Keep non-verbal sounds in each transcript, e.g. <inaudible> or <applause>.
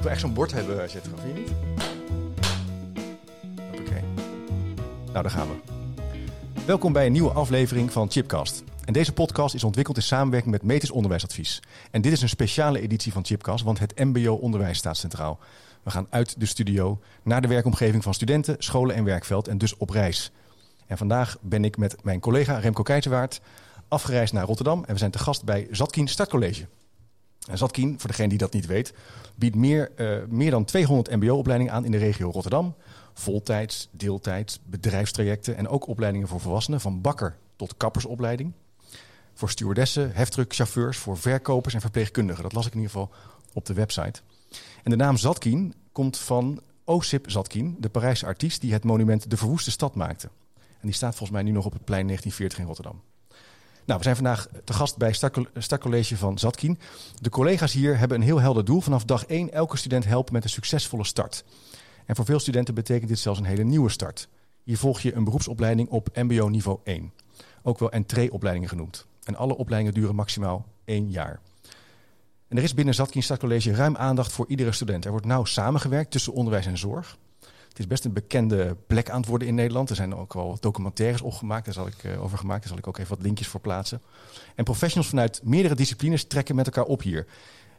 Ik wil echt zo'n bord hebben, Zetra, vind je niet? Oké. Nou, daar gaan we. Welkom bij een nieuwe aflevering van Chipcast. En deze podcast is ontwikkeld in samenwerking met Metis Onderwijsadvies. En dit is een speciale editie van Chipcast, want het MBO-onderwijs staat centraal. We gaan uit de studio naar de werkomgeving van studenten, scholen en werkveld en dus op reis. En vandaag ben ik met mijn collega Remco Keijzerwaard afgereisd naar Rotterdam en we zijn te gast bij Zatkien Startcollege. En Zatkien, voor degene die dat niet weet, biedt meer, uh, meer dan 200 mbo-opleidingen aan in de regio Rotterdam. Voltijds, deeltijds, bedrijfstrajecten en ook opleidingen voor volwassenen van bakker tot kappersopleiding. Voor stewardessen, heftruckchauffeurs, voor verkopers en verpleegkundigen. Dat las ik in ieder geval op de website. En de naam Zatkin komt van Osip Zatkin, de Parijse artiest die het monument De Verwoeste Stad maakte. En die staat volgens mij nu nog op het plein 1940 in Rotterdam. Nou, we zijn vandaag te gast bij Startcollege van Zatkin. De collega's hier hebben een heel helder doel. Vanaf dag 1 elke student helpen met een succesvolle start. En voor veel studenten betekent dit zelfs een hele nieuwe start. Hier volg je een beroepsopleiding op mbo niveau 1. Ook wel entreeopleidingen genoemd. En alle opleidingen duren maximaal één jaar. En er is binnen Zatkin Startcollege ruim aandacht voor iedere student. Er wordt nauw samengewerkt tussen onderwijs en zorg. Is best een bekende plek aan het worden in Nederland. Er zijn ook wel documentaires opgemaakt, daar zal ik uh, over gemaakt. Daar zal ik ook even wat linkjes voor plaatsen. En professionals vanuit meerdere disciplines trekken met elkaar op hier.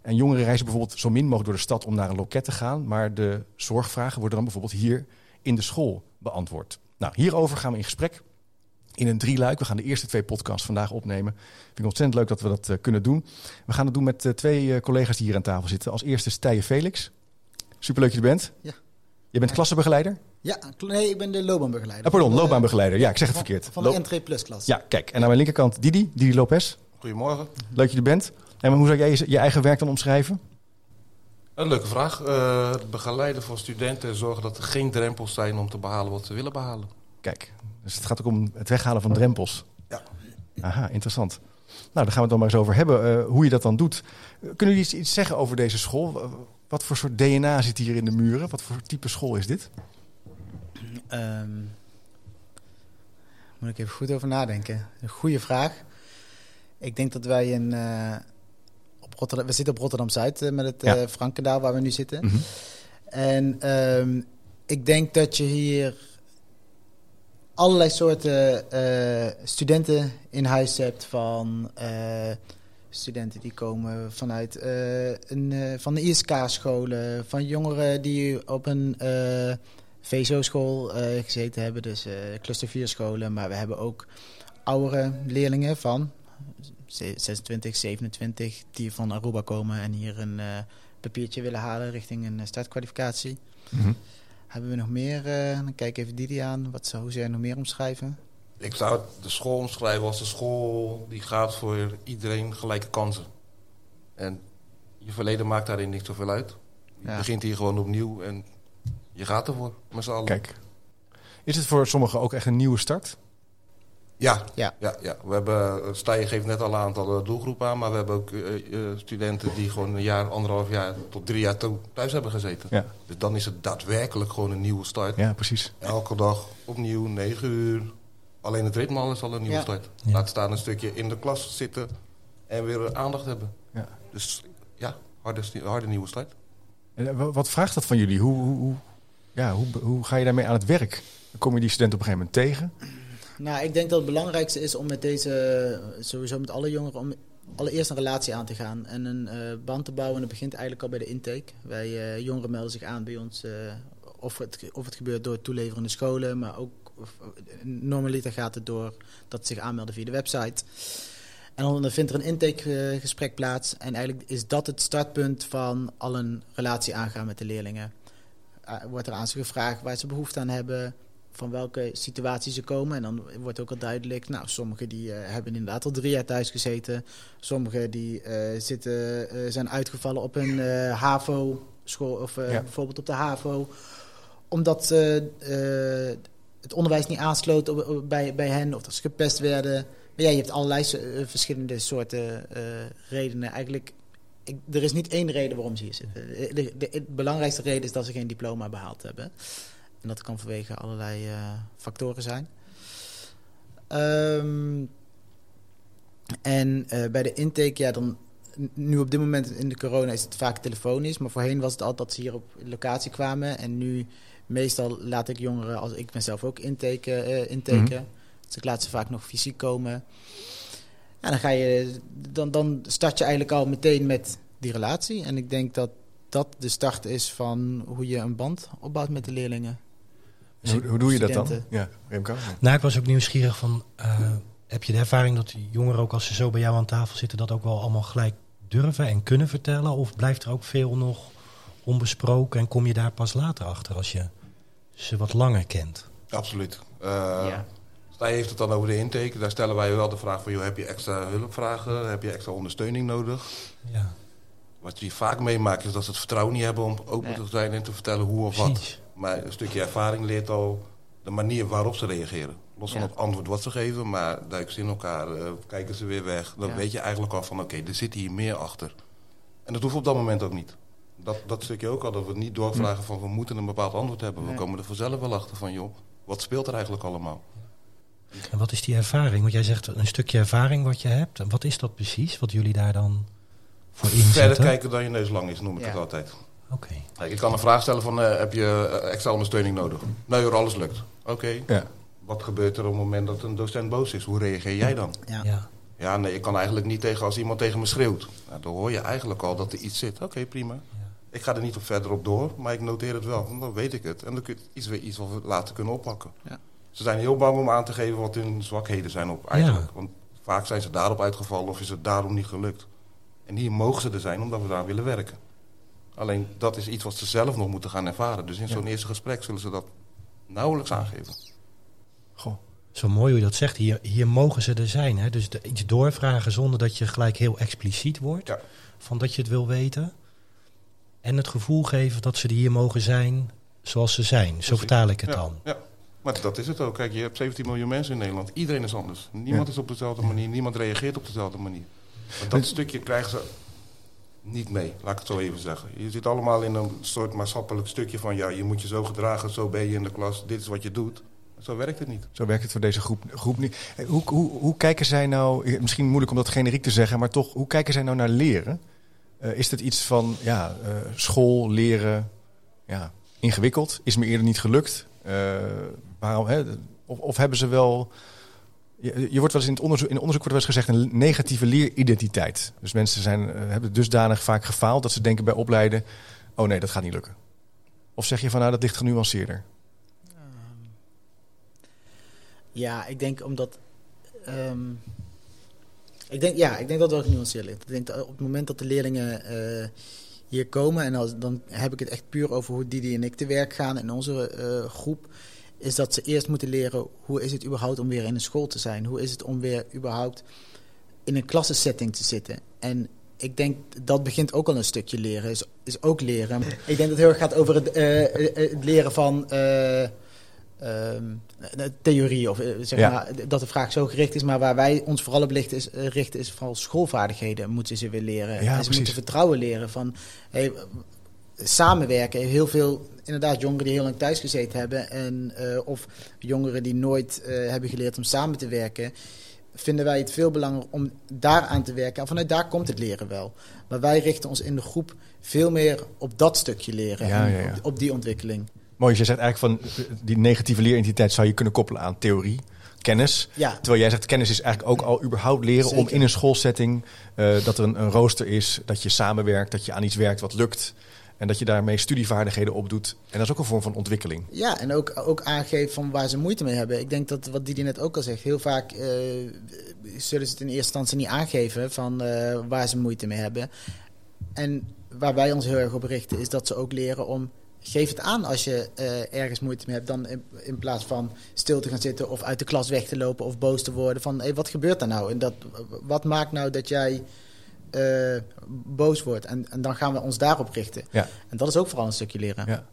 En jongeren reizen bijvoorbeeld zo min mogelijk door de stad om naar een loket te gaan. Maar de zorgvragen worden dan bijvoorbeeld hier in de school beantwoord. Nou, hierover gaan we in gesprek in een drieluik. We gaan de eerste twee podcasts vandaag opnemen. Vind ik ontzettend leuk dat we dat uh, kunnen doen. We gaan het doen met uh, twee collega's die hier aan tafel zitten. Als eerste Stije Felix. Superleuk dat je er bent. Ja. Je bent klassenbegeleider? Ja, nee, ik ben de loopbaanbegeleider. Oh, pardon, loopbaanbegeleider. Ja, ik zeg het van, verkeerd. Van de Entree Plus klas. Ja, kijk. En aan mijn linkerkant Didi, Didi Lopez. Goedemorgen. Leuk dat je er bent. En hoe zou jij je, je eigen werk dan omschrijven? Een leuke vraag. Uh, begeleiden voor studenten en zorgen dat er geen drempels zijn om te behalen wat ze willen behalen. Kijk, dus het gaat ook om het weghalen van drempels. Ja. Aha, interessant. Nou, daar gaan we het dan maar eens over hebben, uh, hoe je dat dan doet. Kunnen jullie iets, iets, zeggen over deze school? Wat voor soort DNA zit hier in de muren? Wat voor type school is dit? Um, moet ik even goed over nadenken. Een goede vraag. Ik denk dat wij in, uh, op Rotterdam... We zitten op Rotterdam-Zuid uh, met het ja. Frankendaal waar we nu zitten. Mm -hmm. En um, ik denk dat je hier allerlei soorten studenten in huis hebt. Van studenten die komen vanuit uh, een, van de ISK-scholen. Van jongeren die op een VSO-school gezeten hebben. Dus cluster 4 scholen. Maar we hebben ook oudere leerlingen van 26, 27. Die van Aruba komen en hier een papiertje willen halen richting een startkwalificatie. Mm -hmm. Hebben we nog meer? Uh, dan kijk even Didi aan. Wat zou jij nog meer omschrijven? Ik zou de school omschrijven als een school die gaat voor iedereen gelijke kansen. En je verleden maakt daarin niet zoveel uit. Je ja. begint hier gewoon opnieuw en je gaat ervoor met z'n allen. Kijk. Is het voor sommigen ook echt een nieuwe start? Ja, ja. ja, ja. We hebben, Stijn geeft net al een aantal doelgroepen aan, maar we hebben ook uh, uh, studenten die gewoon een jaar, anderhalf jaar tot drie jaar thuis hebben gezeten. Ja. Dus dan is het daadwerkelijk gewoon een nieuwe start. Ja, precies. Elke dag opnieuw, negen uur. Alleen het ritme is al een nieuwe Ja. start. Ja. Laat staan een stukje in de klas zitten en weer aandacht hebben. Ja. Dus ja, harde, harde nieuwe start. En eh, wat vraagt dat van jullie? Hoe, hoe, hoe, ja, hoe, hoe ga je daarmee aan het werk? Kom je die studenten op een gegeven moment tegen? Nou, ik denk dat het belangrijkste is om met deze, sowieso met alle jongeren, om allereerst een relatie aan te gaan en een uh, band te bouwen. En dat begint eigenlijk al bij de intake. Wij uh, jongeren melden zich aan bij ons, uh, of, het, of het gebeurt door het toeleveren in de scholen, maar ook normaliter gaat het door dat ze zich aanmelden via de website. En dan vindt er een intakegesprek plaats. En eigenlijk is dat het startpunt van al een relatie aangaan met de leerlingen. wordt er aan ze gevraagd waar ze behoefte aan hebben, van welke situatie ze komen. En dan wordt ook al duidelijk, nou, sommigen die uh, hebben inderdaad al drie jaar thuis gezeten. Sommigen die uh, zitten, uh, zijn uitgevallen op een HAVO school of eh, Ja. bijvoorbeeld op de HAVO. Omdat eh, eh, het onderwijs niet aansloot bij, bij hen of dat ze gepest werden. Maar ja, je hebt allerlei eh, verschillende soorten eh, redenen. Eigenlijk, ik, er is niet één reden waarom ze hier zitten. De, de, de- belangrijkste reden is dat ze geen diploma behaald hebben. En dat kan vanwege allerlei eh, factoren zijn. Ehm, en eh, bij de intake, ja, dan nu op dit moment in de corona is het vaak telefonisch. Maar voorheen was het altijd dat ze hier op locatie kwamen. En nu meestal laat ik jongeren, als ik ben zelf ook eh, intaken. Mhm. Dus ik laat ze vaak nog fysiek komen. Ja, dan, ga je, dan, dan start je eigenlijk al meteen met die relatie. En ik denk dat dat de start is van hoe je een band opbouwt met de leerlingen. Hoe, hoe doe je dat dan? Ja, Remco? Nou, ik was ook nieuwsgierig van... eh, heb je de ervaring dat die jongeren ook als ze zo bij jou aan tafel zitten... dat ook wel allemaal gelijk durven en kunnen vertellen? Of blijft er ook veel nog onbesproken en kom je daar pas later achter... als je ze wat langer kent? Absoluut. Eh Ja. Heeft het dan over de intake. Daar stellen wij wel de vraag van... Joh, heb je extra hulpvragen? Heb je extra ondersteuning nodig? Ja, Wat je vaak meemaakt is dat ze het vertrouwen niet hebben... om open Nee. te zijn en te vertellen hoe of wat. Maar een stukje ervaring leert al de manier waarop ze reageren. Los van Ja. het antwoord wat ze geven, maar duiken ze in elkaar, eh, kijken ze weer weg. Dan Ja. weet je eigenlijk al van, oké, er zit hier meer achter. En dat hoeft op dat moment ook niet. Dat, dat stukje ook al, dat we niet doorvragen van, we moeten een bepaald antwoord hebben. We komen er vanzelf wel achter van, joh, wat speelt er eigenlijk allemaal? En wat is die ervaring? Want jij zegt een stukje ervaring wat je hebt. En wat is dat precies, wat jullie daar dan voor inzetten? Verder kijken dan je neus lang is, noem ik Ja. het altijd. Oké. Ik kan een vraag stellen van, eh, heb je eh, extra ondersteuning nodig? Nee hoor, alles lukt. Oké, Ja. wat gebeurt er op het moment dat een docent boos is? Hoe reageer jij dan? Ja. Ja. Ja, nee, ik kan eigenlijk niet tegen als iemand tegen me schreeuwt. Nou, dan hoor je eigenlijk al dat er iets zit. Oké, prima. Ik ga er niet op verder op door, maar ik noteer het wel. want Dan weet ik het. En dan kun je iets weer iets wat we later kunnen oppakken. Ja. Ze zijn heel bang om aan te geven wat hun zwakheden zijn op eigenlijk. Want vaak zijn ze daarop uitgevallen of is het daarom niet gelukt. En hier mogen ze er zijn omdat we daar willen werken. Alleen dat is iets wat ze zelf nog moeten gaan ervaren. Dus in zo'n eerste gesprek zullen ze dat nauwelijks aangeven. Goh. Zo mooi hoe je dat zegt. Hier, hier mogen ze er zijn. Hè? Dus de- iets doorvragen zonder dat je gelijk heel expliciet wordt. Ja. Van dat je het wil weten. En het gevoel geven dat ze er hier mogen zijn zoals ze zijn. Zo vertaal ik het ja, dan. Ja, maar dat is het ook. Kijk, je hebt 17 miljoen mensen in Nederland. Iedereen is anders. Niemand Ja. is op dezelfde manier. Niemand reageert op dezelfde manier. Maar dat stukje krijgen ze niet mee, laat ik het zo even zeggen. Je zit allemaal in een soort maatschappelijk stukje van... ja, je moet je zo gedragen, zo ben je in de klas, dit is wat je doet. Zo werkt het niet. Zo werkt het voor deze groep, groep niet. Hoe, hoe, hoe kijken zij nou, misschien moeilijk om dat generiek te zeggen, maar toch, hoe kijken zij nou naar leren? Eh, is dat iets van ja, eh, school, leren, ja, ingewikkeld? Is me eerder niet gelukt? Eh, waarom, hè? Of, of hebben ze wel. Je, wordt wel eens in het onderzoek, in onderzoek wordt wel eens gezegd een negatieve leeridentiteit. Dus mensen zijn, hebben dusdanig vaak gefaald dat ze denken bij opleiden: oh nee, dat gaat niet lukken. Of zeg je van nou, dat ligt genuanceerder? Ja, ik denk omdat. ehm, ik denk, ja, ik denk dat het wel genuanceerd ligt. Ik denk dat op het moment dat de leerlingen eh, hier komen, en dan heb ik het echt puur over hoe Didi en ik te werk gaan in onze eh, groep, is dat ze eerst moeten leren hoe is het überhaupt om weer in een school te zijn? Hoe is het om weer überhaupt in een klassensetting te zitten? En ik denk dat begint ook al een stukje leren, is, is ook leren. Ik denk dat het heel erg gaat over het, eh, het leren van eh, ehm, eh, theorie, of eh, zeg Ja. maar, dat de vraag zo gericht is. Maar waar wij ons vooral op is, eh, richten is vooral schoolvaardigheden moeten ze weer leren. Ja, en ze precies. moeten vertrouwen leren van hey, samenwerken. Heel veel inderdaad jongeren die heel lang thuis gezeten hebben en of jongeren die nooit hebben geleerd om samen te werken vinden wij het veel belangrijker om daar aan te werken. En vanuit daar komt het leren wel. Maar wij richten ons in de groep veel meer op dat stukje leren. Ja, en ja, ja. Op, op die ontwikkeling. Mooi, je zegt eigenlijk van die negatieve leeridentiteit zou je kunnen koppelen aan theorie, kennis. Ja, Terwijl jij zegt, kennis is eigenlijk ook al überhaupt leren om in een schoolsetting eh, dat er een, een rooster is, dat je samenwerkt, dat je aan iets werkt wat lukt. En dat je daarmee studievaardigheden opdoet. En dat is ook een vorm van ontwikkeling. ja en ook, ook aangeven van waar ze moeite mee hebben. Ik denk dat wat Didi net ook al zegt, heel vaak eh, zullen ze het in eerste instantie niet aangeven van eh, waar ze moeite mee hebben. En waar wij ons heel erg op richten, is dat ze ook leren om. Geef het aan als je eh, ergens moeite mee hebt, dan in, in plaats van stil te gaan zitten of uit de klas weg te lopen of boos te worden. Van hey, wat gebeurt er nou? En dat, wat maakt nou dat jij eh, boos wordt. En, en dan gaan we ons daarop richten. Ja. En dat is ook vooral een stukje leren. Ja.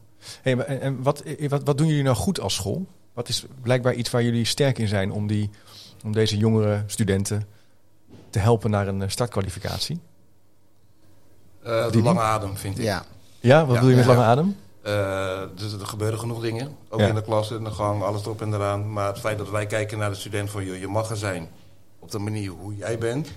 Hey, maar- en wat, eh, wat, wat doen jullie nou goed als school? Wat is blijkbaar iets waar jullie sterk in zijn om, die, om deze jongere studenten te helpen naar een startkwalificatie? Eh, de lange adem, vind ik. Ja. Ja, wat Ja, bedoel je met lange adem? Eh, dus er gebeuren genoeg dingen. Ook Ja. in de klas, in de gang, alles erop en eraan. Maar het feit dat wij kijken naar de student van... Joh, je mag er zijn op de manier hoe jij bent...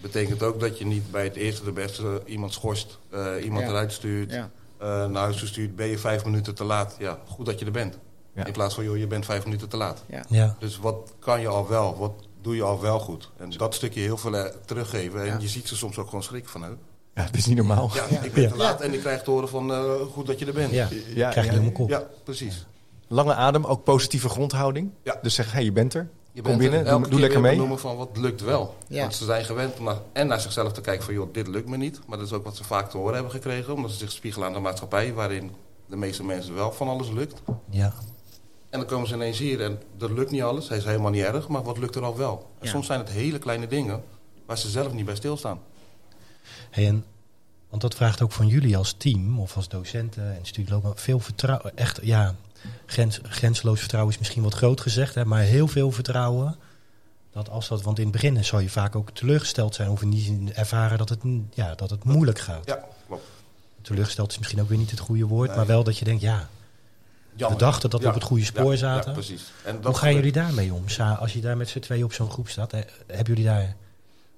betekent ook dat je niet bij het eerste de beste iemand schorst... eh, iemand Ja. eruit stuurt, Ja. eh, naar huis gestuurd... ben je vijf minuten te laat. Ja, goed dat je er bent. Ja. In plaats van, joh, je bent vijf minuten te laat. Ja. Ja. Dus wat kan je al wel? Wat doe je al wel goed? En dat stukje heel veel eh, teruggeven. En Ja. je ziet ze soms ook gewoon schrikken van... hè, Ja, het is niet normaal. Ja, Ja. ik ben Ja. te laat en ik krijg te horen van... eh, goed dat je er bent. Ja. Ja, Krijg je ja, helemaal kop. Ja, precies. Lange adem, ook positieve grondhouding. Ja. Dus zeggen, hey, je bent er. Je Kom bent binnen, er doe, elke doe keer lekker mee. benoemen van wat lukt wel. Ja. Want ze zijn gewend om naar, en naar zichzelf te kijken van... joh, dit lukt me niet. Maar dat is ook wat ze vaak te horen hebben gekregen. Omdat ze zich spiegelen aan de maatschappij... waarin de meeste mensen wel van alles lukt. Ja. En dan komen ze ineens hier en er lukt niet alles. Hij is helemaal niet erg, maar wat lukt er al wel? En Ja. soms zijn het hele kleine dingen... waar ze zelf niet bij stilstaan. Hey, en, want dat vraagt ook van jullie als team of als docenten en studielopen veel vertrouwen. Echt, ja, grens, grenzeloos vertrouwen is misschien wat groot gezegd, hè, maar heel veel vertrouwen. Dat als dat, want in het begin zal je vaak ook teleurgesteld zijn of zin ervaren dat het, ja, dat het moeilijk gaat. Ja, klopt. Teleurgesteld is misschien ook weer niet het goede woord, Nee. maar wel dat je denkt, ja, Jammer. We dachten dat we op het goede spoor ja, zaten. Ja, precies. En dat hoe gaan jullie daarmee om? Als je daar met z'n tweeën op zo'n groep staat, hebben jullie daar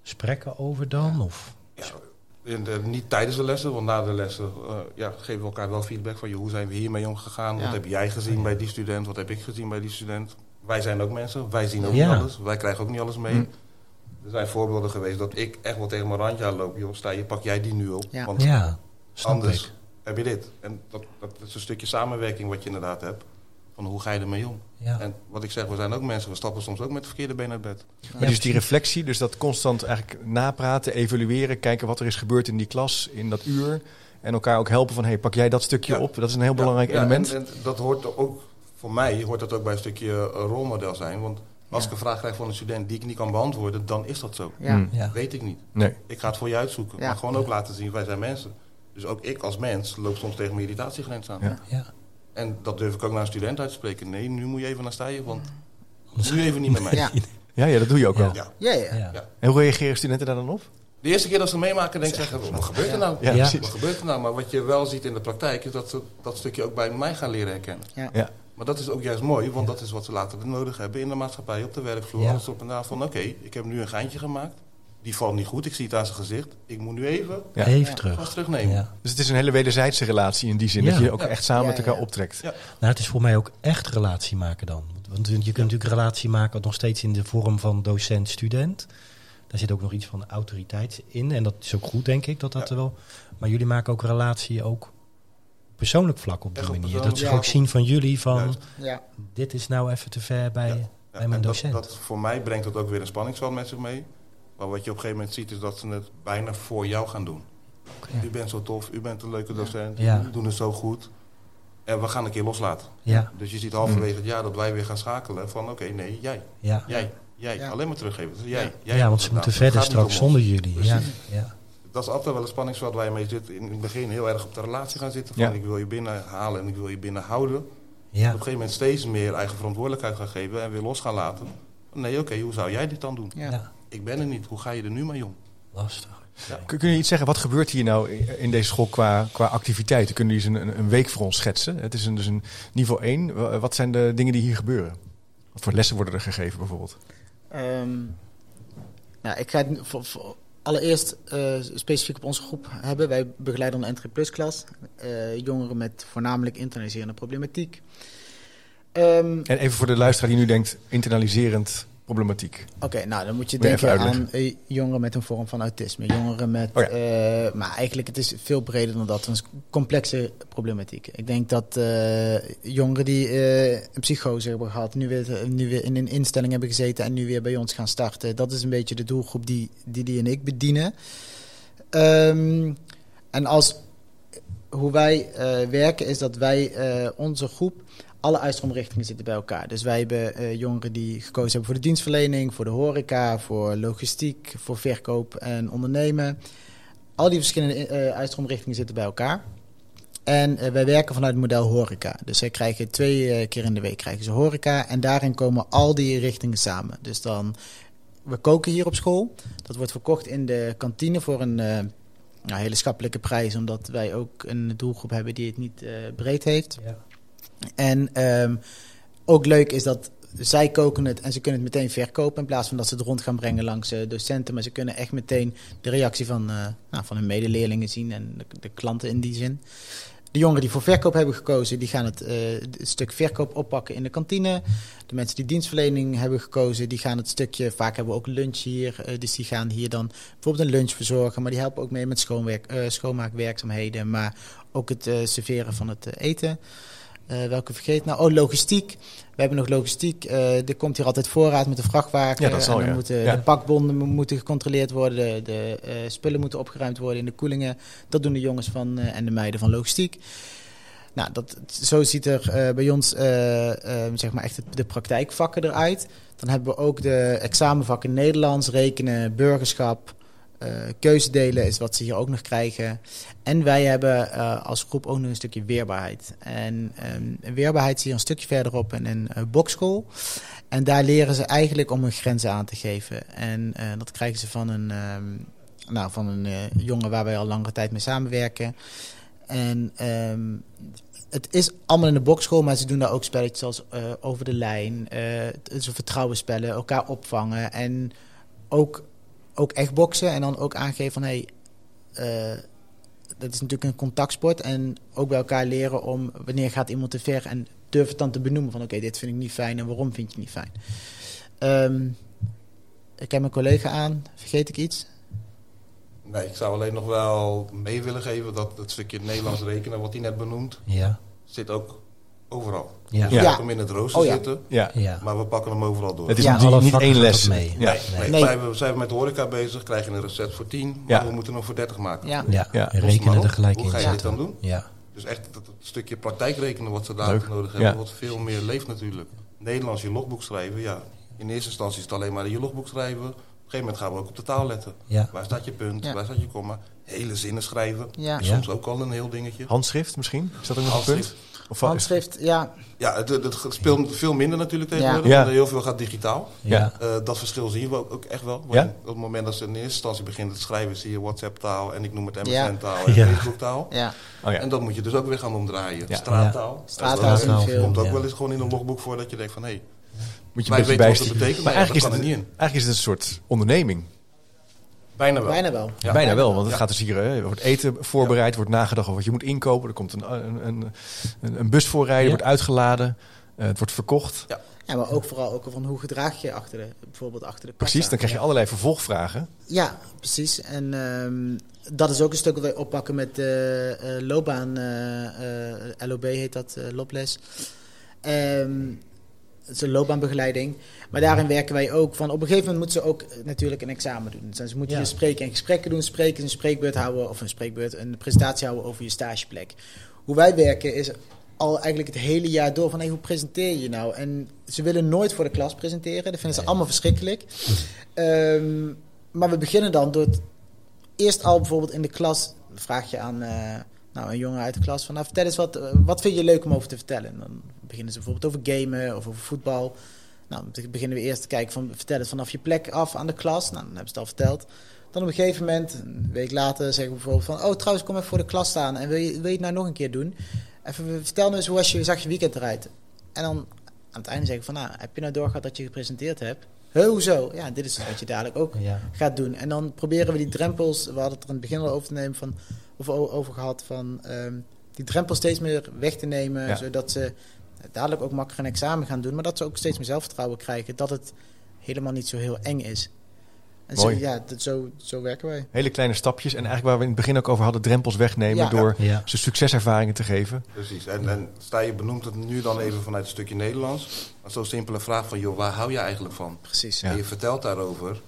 gesprekken over dan? Of? Ja, in de- niet tijdens de lessen, want na de lessen eh, ja, geven we elkaar wel feedback van... Joh, hoe zijn we hiermee omgegaan? Ja. Wat heb jij gezien bij die student? Wat heb ik gezien bij die student? Wij zijn ook mensen, wij zien ook niet alles. Wij krijgen ook niet alles mee. Hm. Er zijn voorbeelden geweest dat ik echt wel tegen mijn randje aanloop. Joh, sta je, pak jij die nu op? Want anders ik. heb je dit. En dat, dat is een stukje samenwerking wat je inderdaad hebt. Van hoe ga je ermee om? Ja. En wat ik zeg, we zijn ook mensen. We stappen soms ook met de verkeerde been uit bed. Maar dus die reflectie, dus dat constant eigenlijk napraten, evalueren, kijken wat er is gebeurd in die klas, in dat uur. En elkaar ook helpen van, hey, pak jij dat stukje Ja. op? Dat is een heel belangrijk Ja, element. En, en dat hoort ook, voor mij hoort dat ook bij een stukje eh, rolmodel zijn. Want als Ja. ik een vraag krijg van een student die ik niet kan beantwoorden, dan is dat zo. Ja. Hmm. Ja. Weet ik niet. Nee. Ik ga het voor je uitzoeken. Ja. Maar gewoon ook laten zien, wij zijn mensen. Dus ook ik als mens loop soms tegen mijn irritatiegrens aan. Ja. En dat durf ik ook naar een student uit te spreken. Nee, nu moet je even naar staan, want nu even niet met mij. Ja. Ja, ja, dat doe je ook Ja. wel. Ja. Ja, ja. En hoe reageren studenten daar dan op? De eerste keer dat ze meemaken, denk ik zeggen, wat gebeurt er nou? Ja. Wat gebeurt er nou? Maar wat je wel ziet in de praktijk, is dat ze dat stukje ook bij mij gaan leren herkennen. Ja. Maar dat is ook juist mooi, want dat is wat ze later nodig hebben in de maatschappij, op de werkvloer. Ja. Alles op en daar van, oké, ik heb nu een geintje gemaakt. Die valt niet goed, ik zie het aan zijn gezicht. Ik moet nu even Ja. Even Ja. terug. vast terugnemen. Ja. Dus het is een hele wederzijdse relatie in die zin. Ja. Dat je ook Ja. echt samen Ja, met elkaar optrekt. Ja. Nou, het is voor mij ook echt relatie maken dan. Want je kunt natuurlijk relatie maken nog steeds in de vorm van docent-student. Daar zit ook nog iets van autoriteit in. En dat is ook goed, denk ik, dat dat Ja. er wel... Maar jullie maken ook relatie ook op persoonlijk vlak op die Echt op manier. Dat ze ook zien van jullie van... Dit is nou even te ver bij, Ja. bij mijn en dat, docent. dat, voor mij brengt dat ook weer een spanningsveld met zich mee. Maar wat je op een gegeven moment ziet, is dat ze het bijna voor jou gaan doen. U bent zo tof, u bent een leuke docent, Ja. u doet het zo goed. En we gaan een keer loslaten. Ja, Dus je ziet halverwege het jaar dat wij weer gaan schakelen van oké, nee, jij, ja. jij, jij. Ja. Alleen maar teruggeven. Dus jij, Ja. jij ja, want ze moeten nou. Verder straks zonder jullie. Ja, ja. Dat is altijd wel een spanningsveld waar je mee zit. In het begin heel erg op de relatie gaan zitten. Van Ja. ik wil je binnenhalen en ik wil je binnenhouden. Op ja. een gegeven moment steeds meer eigen verantwoordelijkheid gaan geven en weer los gaan laten. Nee, oké, hoe zou jij dit dan doen? Ja. Ja. Ik ben er niet. Hoe ga je er nu mee om? lastig. Kun, kun je iets zeggen, wat gebeurt hier nou in- deze school qua, qua activiteiten? Kunnen jullie eens een, een week voor ons schetsen? Het is een, dus een niveau 1. Wat zijn de dingen die hier gebeuren? Wat voor lessen worden er gegeven bijvoorbeeld? Ehm, nou, ik ga het nu voor, voor- allereerst eh, specifiek op onze groep hebben. Wij begeleiden een entry plus klas. eh, jongeren met voornamelijk internaliserende problematiek. Ehm, En even voor de luisteraar die nu denkt, internaliserend problematiek. Oké, nou dan moet je denken aan eh, jongeren met een vorm van autisme. Jongeren met, Oh ja. eh, maar eigenlijk het is veel breder dan dat. Het is een complexe problematiek. Ik denk dat eh, jongeren die een psychose hebben gehad, nu weer, nu weer in een instelling hebben gezeten en nu weer bij ons gaan starten. Dat is een beetje de doelgroep die die, die en ik bedienen. Ehm, en als hoe wij werken is dat wij onze groep alle uitstroomrichtingen zitten bij elkaar. Dus wij hebben eh, jongeren die gekozen hebben voor de dienstverlening, voor de horeca, voor logistiek, voor verkoop en ondernemen. al die verschillende eh uitstroomrichtingen zitten bij elkaar. En wij werken vanuit het model horeca. Dus zij krijgen twee keer in de week krijgen ze horeca. En daarin komen al die richtingen samen. Dus dan, we koken hier op school. Dat wordt verkocht in de kantine voor een nou, hele schappelijke prijs. Omdat wij ook een doelgroep hebben die het niet breed heeft. Ja. En ehm, ook leuk is dat zij koken het en ze kunnen het meteen verkopen. In plaats van dat ze het rond gaan brengen langs eh, docenten. Maar ze kunnen echt meteen de reactie van, eh, nou, van hun medeleerlingen zien en de, klanten in die zin. De jongeren die voor verkoop hebben gekozen, die gaan het, eh, het stuk verkoop oppakken in de kantine. De mensen die dienstverlening hebben gekozen, die gaan het stukje, vaak hebben we ook lunch hier, dus die gaan hier dan bijvoorbeeld een lunch verzorgen. Maar die helpen ook mee met schoonwerk, schoonmaakwerkzaamheden, maar ook het serveren van het eten. Eh, welke vergeet nou? Oh, logistiek. We hebben nog logistiek. Eh, er komt hier altijd voorraad met de vrachtwagen. Ja, dat zal, en dan ja. moeten Ja. de pakbonden mo- moeten gecontroleerd worden. De, eh, spullen moeten opgeruimd worden in de koelingen. Dat doen de jongens van, en de meiden van logistiek. Nou, dat, zo ziet er bij ons zeg maar echt de praktijkvakken eruit. Dan hebben we ook de examenvakken Nederlands, rekenen, burgerschap, keuzedelen is wat ze hier ook nog krijgen. En wij hebben eh, als groep ook nog een stukje weerbaarheid. En ehm, weerbaarheid zie je een stukje verderop in een uh, bokschool. En daar leren ze eigenlijk om hun grenzen aan te geven. En eh, dat krijgen ze van een, ehm, nou, van een eh, jongen waar wij al langere tijd mee samenwerken. En ehm, het is allemaal in de bokschool, maar ze doen daar ook spelletjes als eh, over de lijn. eh zo vertrouwensspellen, elkaar opvangen. En ook, ook echt boksen en dan ook aangeven van... Hey, eh, dat is natuurlijk een contactsport. En ook bij elkaar leren om wanneer gaat iemand te ver... en durf het dan te benoemen van oké, dit vind ik niet fijn en waarom vind je het niet fijn. Ehm, ik heb mijn collega aan, vergeet ik iets? Nee, ik zou alleen nog wel mee willen geven dat het stukje Nederlands rekenen, wat hij net benoemt, Ja. zit ook overal. Ja. We Ja. hebben hem in het rooster Oh ja. zitten, Ja. ja. maar we pakken hem overal door. Het is Ja, niet, één les. mee. Ja. Nee, nee. Nee. Zijn, we, zijn we met de horeca bezig, krijgen een recept voor 10, maar Ja. we moeten hem voor 30 maken. Ja, Ja, rekenen er gelijk Hoe in ga je dit dan doen? Ja. Dus echt dat, dat stukje praktijkrekenen wat ze daar Leuk. nodig hebben, Ja. wat veel meer leeft natuurlijk. Nederlands je logboek schrijven, ja. In eerste instantie is het alleen maar in je logboek schrijven. Op een gegeven moment gaan we ook op de taal letten. Ja. Waar staat je punt, Ja. waar staat je komma? Hele zinnen schrijven. ja. Ja. Soms ook al een heel dingetje. Handschrift misschien? Is dat ook nog een punt? Handschrift. Of Handschrift, ja. Ja, het, het, speelt veel minder natuurlijk tegenwoordig. Ja. Heel veel gaat digitaal. Ja. Eh, dat verschil zien we ook, ook echt wel. Ja? Op het moment dat ze in eerste instantie beginnen te schrijven, zie je WhatsApp-taal en ik noem het Ja. MSN-taal en. Facebook-taal. ja. Oh ja. En dat moet je dus ook weer gaan omdraaien. Ja. Straattaal. Straattaal komt ook Ja. wel eens gewoon in een logboek voor dat je denkt van... hé, Moet je een beetje wat dat betekent, Maar maar eigenlijk dat is, kan het, er niet in. eigenlijk is het een soort onderneming. Bijna wel. Bijna wel. Ja. Bijna wel, want het Ja. gaat dus hier, hè, er wordt eten voorbereid, wordt nagedacht over wat je moet inkopen. Er komt een, een, een, een, bus voorrijden, Ja. wordt uitgeladen, eh, het wordt verkocht. Ja, maar ook vooral ook van hoe gedraag je achter de, bijvoorbeeld achter de. Precies, dan krijg je allerlei vervolgvragen. Ja, precies. En ehm, dat is ook een stuk wat wij oppakken met de eh, loopbaan, eh, eh, LOB heet dat, eh Loples. Het is een loopbaanbegeleiding. Maar daarin werken wij ook van, op een gegeven moment moeten ze ook eh, natuurlijk een examen doen. Dus ze moeten Ja. hier spreken en gesprekken doen, spreken, een spreekbeurt houden, of een spreekbeurt, een presentatie houden over je stageplek. Hoe wij werken is al eigenlijk het hele jaar door van hey, hoe presenteer je je nou? En ze willen nooit voor de klas presenteren. Dat vinden ze allemaal verschrikkelijk. Ehm, maar we beginnen dan door het eerst al bijvoorbeeld in de klas vraag je aan eh, nou, een jongen uit de klas van nou, vertel eens wat, eh, wat vind je leuk om over te vertellen? En dan beginnen ze bijvoorbeeld over gamen of over voetbal. Nou, dan beginnen we eerst te kijken van vertel het vanaf je plek af aan de klas. Nou, dan hebben ze het al verteld. Dan op een gegeven moment, een week later, zeggen we bijvoorbeeld van oh trouwens kom even voor de klas staan en wil je, wil je het nou nog een keer doen? Even vertel nou eens hoe was je, zag je weekend eruit? En dan aan het einde zeggen van nou, heb je nou doorgehad dat je gepresenteerd hebt? Hoezo? Ja, dit is wat je dadelijk ook Ja. gaat doen. En dan proberen we die drempels, we hadden het er in het begin al over te nemen van, of over gehad, van ehm, die drempels steeds meer weg te nemen, Ja. zodat ze dadelijk ook makkelijker een examen gaan doen, maar dat ze ook steeds meer zelfvertrouwen krijgen, dat het helemaal niet zo heel eng is. En zo, Mooi. ja, dat, zo, zo werken wij. Hele kleine stapjes. En eigenlijk waar we in het begin ook over hadden, drempels wegnemen Ja. door Ja. ze succeservaringen te geven. Precies. En, en sta je benoemt het nu dan even vanuit een stukje Nederlands. Maar zo'n simpele vraag van, joh, waar hou je eigenlijk van? Precies. Ja. En je vertelt daarover.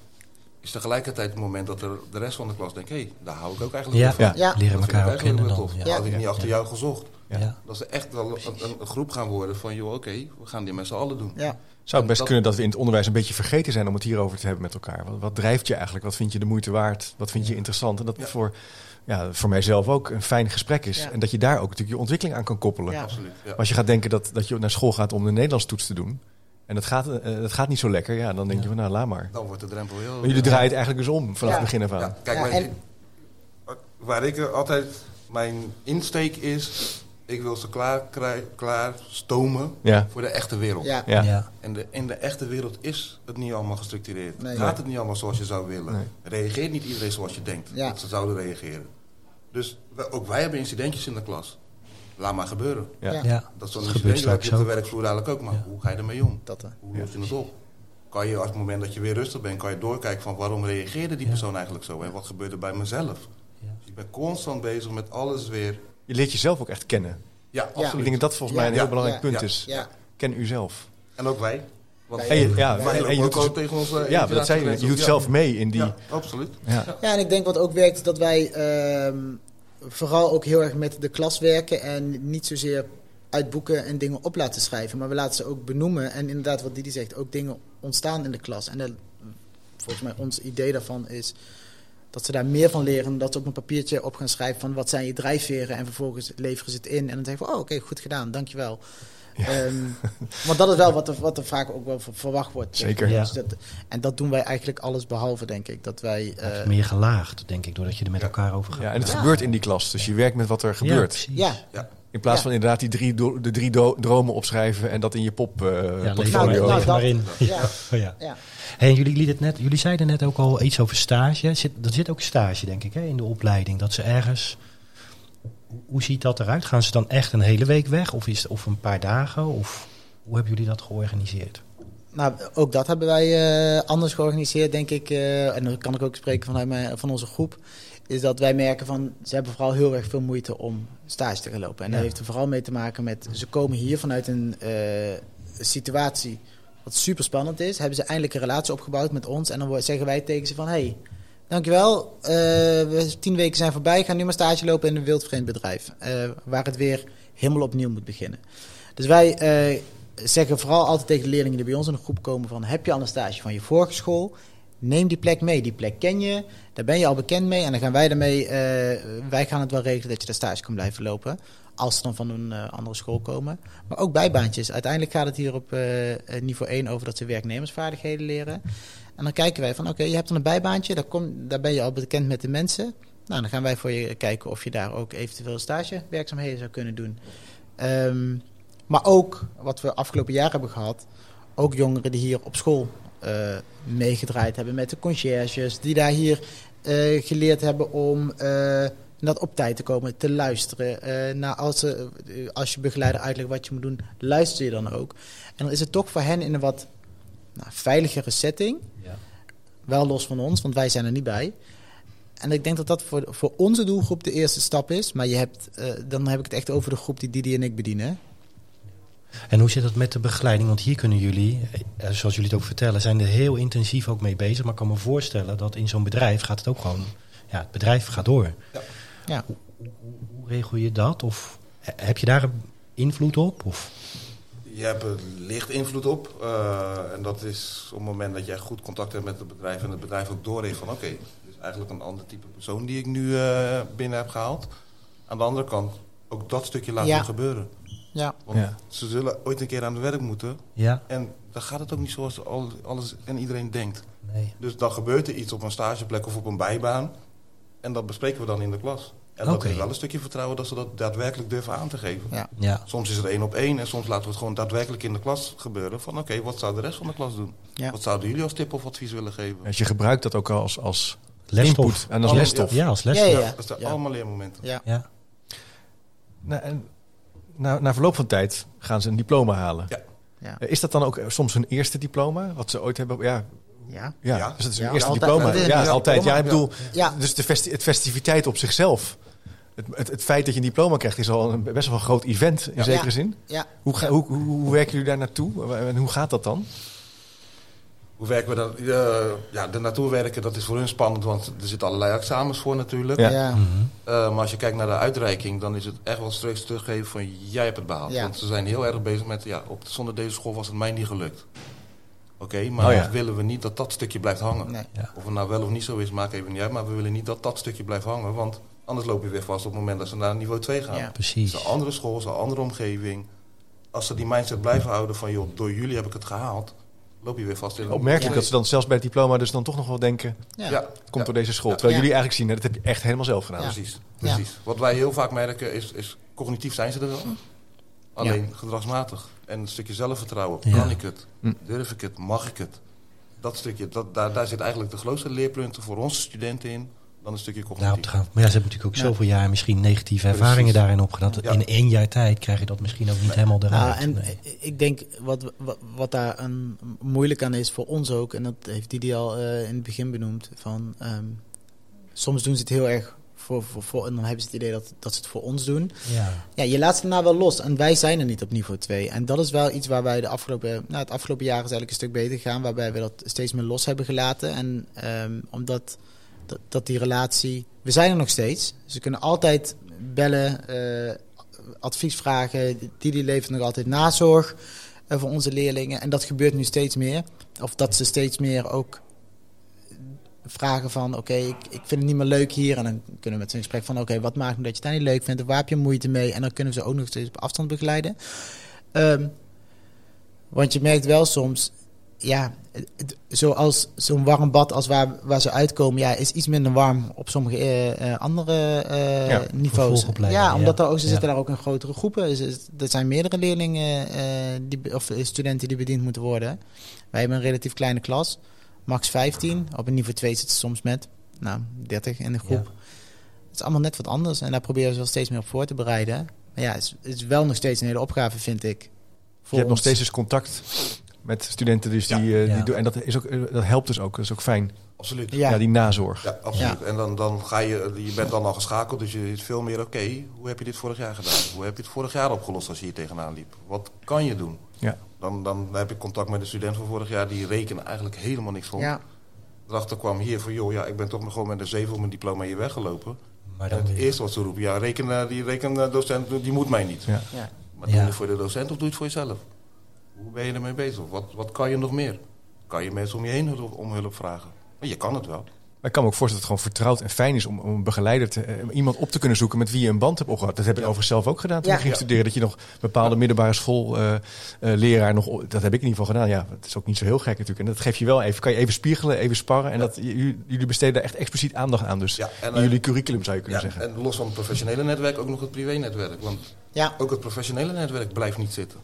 Is tegelijkertijd het moment dat er de rest van de klas denkt... hé, hey, daar hou ik ook eigenlijk Ja, van. Ja. leren Dat vind ik elkaar ook kennen dan. tof. Ja. Had ik niet achter Ja. jou gezocht. Ja. Ja. Dat ze echt wel een, een, een groep gaan worden van... joh, oké, we gaan dit met z'n allen doen. Ja. Zou het best Dat- kunnen dat we in het onderwijs een beetje vergeten zijn om het hierover te hebben met elkaar? Wat, wat drijft je eigenlijk? Wat vind je de moeite waard? Wat vind je interessant? En dat Ja. voor, ja, voor mijzelf ook een fijn gesprek is. Ja. En dat je daar ook natuurlijk je ontwikkeling aan kan koppelen. Ja. Absoluut. Ja. Als je gaat denken dat, dat je naar school gaat om de Nederlands toets te doen. En dat gaat, eh, dat gaat niet zo lekker. Ja, dan denk je van nou, laat maar. Dan wordt de drempel heel... Maar jullie draaien het eigenlijk dus om vanaf Ja. het begin af aan. Ja, kijk, mijn- en- waar ik altijd... Mijn insteek is... Ik wil ze klaar, klaar stomen Ja. voor de echte wereld. Ja. Ja. Ja. En de, in de echte wereld is het niet allemaal gestructureerd. Nee. Gaat het niet allemaal zoals je zou willen. Nee. Reageert niet iedereen zoals je denkt Ja. dat ze zouden reageren. Dus ook wij hebben incidentjes in de klas. Laat maar gebeuren. Ja. Dat is zo'n incident heb je straks op de ook. werkvloer eigenlijk ook. Maar Ja. hoe ga je ermee om? Dat, eh. Hoe los je het op? Kan je als het moment dat je weer rustig bent, kan je doorkijken van waarom reageerde die Ja. persoon eigenlijk zo? En wat gebeurde bij mezelf? Ja. Dus je bent constant bezig met alles weer. Je leert jezelf ook echt kennen. Ja, Ja. Ik absoluut. denk dat dat volgens mij een Ja. heel belangrijk Ja. punt Ja. is. Ja. Ken uzelf. En ook wij. Want En je, ja, wij en, en lopen je ook doet, tegen onze ja, dat zei je. Je doet zelf mee in die... Ja, absoluut. Ja. Ja, en ik denk wat ook werkt, dat wij ehm, vooral ook heel erg met de klas werken en niet zozeer uit boeken en dingen op laten schrijven, maar we laten ze ook benoemen. En inderdaad, wat Didi zegt, ook dingen ontstaan in de klas. En volgens mij ons idee daarvan is dat ze daar meer van leren, dat ze op een papiertje op gaan schrijven van wat zijn je drijfveren en vervolgens leveren ze het in. En dan zeggen we, oh oké, goed gedaan, dankjewel. Ehm, want dat is wel wat er, wat er vaak ook wel ver- verwacht wordt. Zeker. Ja. Dus dat, en dat doen wij eigenlijk alles behalve, denk ik. Dat wij... Het is eh, meer gelaagd, denk ik, doordat je er met Ja. elkaar over gaat. Ja, en het Ja. gebeurt in die klas. Dus je werkt met wat er Ja, gebeurt. ja, Ja. In plaats Ja. van inderdaad die drie, de drie dromen opschrijven en dat in je pop eh Ja, portfolio. Nou, er nou, in. <laughs> ja. Oh, ja. ja. Hey, jullie, lieten het net, jullie zeiden net ook al iets over stage. Zit, er zit ook stage, denk ik, hè, in de opleiding. Dat ze ergens... Hoe- ziet dat eruit? Gaan ze dan echt een hele week weg? Of, is, of een paar dagen? Of hoe hebben jullie dat georganiseerd? Nou, ook dat hebben wij eh, anders georganiseerd, denk ik. eh, en dan kan ik ook spreken vanuit mijn, van onze groep. Is dat wij merken van ze hebben vooral heel erg veel moeite om stage te gaan lopen. En Ja. dat heeft er vooral mee te maken met ze komen hier vanuit een eh, situatie wat super spannend is. Hebben ze eindelijk een relatie opgebouwd met ons. En dan zeggen wij tegen ze van hey, dankjewel. eh tien weken zijn voorbij. Ga nu maar stage lopen in een wildvreemd bedrijf. eh, waar het weer helemaal opnieuw moet beginnen. Dus wij eh, zeggen vooral altijd tegen de leerlingen die bij ons in de groep komen van... heb je al een stage van je vorige school? Neem die plek mee. Die plek ken je. Daar ben je al bekend mee. En dan gaan wij daarmee... wij gaan het wel regelen dat je de stage kan blijven lopen. Als ze dan van een eh, andere school komen. Maar ook bijbaantjes. Uiteindelijk gaat het hier op eh, eh, niveau 1 over dat ze werknemersvaardigheden leren. En dan kijken wij van oké, je hebt dan een bijbaantje. Daar, kom, daar ben je al bekend met de mensen. Nou, dan gaan wij voor je kijken of je daar ook eventueel stagewerkzaamheden zou kunnen doen. Ehm, maar ook, wat we afgelopen jaar hebben gehad, ook jongeren die hier op school meegedraaid hebben met de conciërges, die daar hier geleerd hebben om eh, dat op tijd te komen, te luisteren. Eh naar als, ze, eh, als je begeleider uitlegt wat je moet doen, luister je dan ook. En dan is het toch voor hen in een wat nou, veiligere setting, Ja. wel los van ons, want wij zijn er niet bij. En ik denk dat dat voor, voor onze doelgroep de eerste stap is. Maar je hebt, eh, dan heb ik het echt over de groep die Didi en ik bedienen. En hoe zit het met de begeleiding? Want hier kunnen jullie, zoals jullie het ook vertellen, zijn er heel intensief ook mee bezig. Maar ik kan me voorstellen dat in zo'n bedrijf gaat het ook gewoon... Ja, het bedrijf gaat door. Ja. Hoe, hoe regel je dat? Of heb je daar invloed op? Of? Je hebt er licht invloed op. eh, en dat is op het moment dat jij goed contact hebt met het bedrijf... en het bedrijf ook doorheeft van... oké, dit is eigenlijk een ander type persoon die ik nu eh, binnen heb gehaald. Aan de andere kant ook dat stukje laten Ja. gebeuren. Ja, Want Ja. ze zullen ooit een keer aan het werk moeten. Ja? En dan gaat het ook niet zoals al- alles en iedereen denkt. Nee. Dus dan gebeurt er iets op een stageplek of op een bijbaan. En dat bespreken we dan in de klas. En dat is wel een stukje vertrouwen dat ze dat daadwerkelijk durven aan te geven. ja. Ja. Soms is het één op één en soms laten we het gewoon daadwerkelijk in de klas gebeuren. Van oké, wat zou de rest van de klas doen? Ja. Wat zouden jullie als tip of advies willen geven? Dus je gebruikt dat ook als, als Lesstof. input en als Oh, lesstof. Ja, als lesstof. Ja, Ja. ja. Dat zijn Ja. allemaal leermomenten. Ja. Ja. Nou, en na, na verloop van tijd gaan ze een diploma halen. Ja. Ja. Is dat dan ook soms hun eerste diploma? Wat ze ooit hebben? Ja, Ja. ja. Ja. dus dat is Ja, eerste altijd. diploma. Een Ja, altijd. Ja, ik bedoel, Ja. dus de festi het festiviteit op zichzelf. Het, het, het feit dat je een diploma krijgt is al een, best wel een groot event in Ja. zekere zin. Ja. Hoe, ga, hoe, hoe, hoe werken jullie daar naartoe? En hoe gaat dat dan? Hoe werken we dan? Uh, ja, de naartoe werken, dat is voor hun spannend, want er zitten allerlei examens voor natuurlijk. Ja. Uh, maar als je kijkt naar de uitreiking, dan is het echt wel streeks teruggeven van jij hebt het behaald. Ja. Want ze zijn heel erg bezig met, ja, op, zonder deze school was het mij niet gelukt. Oké, maar Oh ja. willen we niet dat dat stukje blijft hangen. Nee. Of het nou wel of niet zo is, maakt even niet uit. Maar we willen niet dat dat stukje blijft hangen. Want anders loop je weer vast op het moment dat ze naar niveau 2 gaan. Ja. Het Precies. is een andere school, het is een andere omgeving. Als ze die mindset blijven houden van... joh, door jullie heb ik het gehaald... loop je weer vast in een Opmerkelijk Ja. dat ze dan zelfs bij het diploma dus dan toch nog wel denken... Ja. Ja, het komt ja. door deze school. Ja. Terwijl Ja. jullie eigenlijk zien, dat heb je echt helemaal zelf gedaan. Ja. Precies, Ja. precies. Wat wij heel vaak merken is, is cognitief zijn ze er wel. Alleen gedragsmatig. En een stukje zelfvertrouwen. Ja. Kan ik het? Hm. Durf ik het? Mag ik het? Dat stukje, dat, daar, daar zit eigenlijk de grootste leerpunten voor onze studenten in. Dan een stukje Daarop cognitief. te gaan. Maar ja, ze hebben natuurlijk ook Ja. zoveel jaar misschien negatieve Precies. ervaringen daarin opgedaan. Ja. In één jaar tijd krijg je dat misschien ook niet helemaal eruit. Nou, en Nee. ik denk wat, wat, wat daar een, moeilijk aan is voor ons ook, en dat heeft Didi al eh, in het begin benoemd, van ehm, soms doen ze het heel erg voor, voor, voor en dan hebben ze het idee dat, dat ze het voor ons doen. Ja. Ja, je laat ze daarna wel los en wij zijn er niet op niveau 2. En dat is wel iets waar wij de afgelopen, nou, het afgelopen jaar is eigenlijk een stuk beter gegaan, waarbij we dat steeds meer los hebben gelaten. En ehm, omdat dat, dat die relatie, we zijn er nog steeds. Ze kunnen altijd bellen, eh, advies vragen. Didi levert nog altijd nazorg eh, voor onze leerlingen. En dat gebeurt nu steeds meer. Of dat ze steeds meer ook vragen van... oké, ik, ik vind het niet meer leuk hier. En dan kunnen we met ze in gesprek van... oké, wat maakt nu dat je het daar niet leuk vindt? Waar heb je moeite mee? En dan kunnen we ze ook nog steeds op afstand begeleiden. Ehm, want je merkt wel soms... Ja, het- zoals zo'n warm bad als waar, waar ze uitkomen... Ja, is iets minder warm op sommige eh, eh, andere eh, Ja, niveaus. Ja, omdat ja. er ook, ze Ja. zitten daar ook in grotere groepen. Er zijn meerdere leerlingen die, of studenten die bediend moeten worden. Wij hebben een relatief kleine klas, max 15. Op een niveau 2 zitten ze soms met nou, 30 in de groep. Het is allemaal net wat anders en daar proberen ze wel steeds meer op voor te bereiden. Maar ja, het is, het is wel nog steeds een hele opgave, vind ik. Je hebt nog steeds dus contact met studenten. Dus die, Ja. eh, die Ja. doen, en dat, is ook, eh, dat helpt dus ook. Dat is ook fijn. Absoluut. Ja. Ja, die nazorg. Ja, absoluut. En dan, dan ga je, je bent dan al geschakeld, dus je is veel meer oké. hoe heb je dit vorig jaar gedaan? Hoe heb je het vorig jaar opgelost als je hier tegenaan liep? Wat kan je doen? Ja. Dan, dan heb ik contact met de student van vorig jaar, die rekenen eigenlijk helemaal niks vond. Ja, Erachter kwam hier van, joh, ja, ik ben toch nog gewoon met een 7 op mijn diploma hier weggelopen. Maar En dan het weer- eerste wat ze roepen, ja, reken, die rekendocent, die moet mij niet. Ja. ja. Maar doe je het voor de docent of doe je het voor jezelf? Hoe ben je ermee bezig? Wat, wat kan je nog meer? Kan je mensen om je heen om hulp vragen? Maar je kan het wel. Maar ik kan me ook voorstellen dat het gewoon vertrouwd en fijn is om, om een begeleider te, eh, iemand op te kunnen zoeken met wie je een band hebt opgehad. Dat heb ik Ja. overigens zelf ook gedaan toen Ja. ik ging Ja. studeren. Dat je nog bepaalde middelbare school eh, eh, leraar nog, dat heb ik in ieder geval gedaan. Ja, het is ook niet zo heel gek natuurlijk. En dat geef je wel even, kan je even spiegelen, even sparren. En dat, j- jullie besteden daar echt expliciet aandacht aan. Dus Ja, en, in jullie curriculum zou je kunnen Ja, zeggen. en los van het professionele netwerk ook nog het privé-netwerk. Want ja. ook het professionele netwerk blijft niet zitten.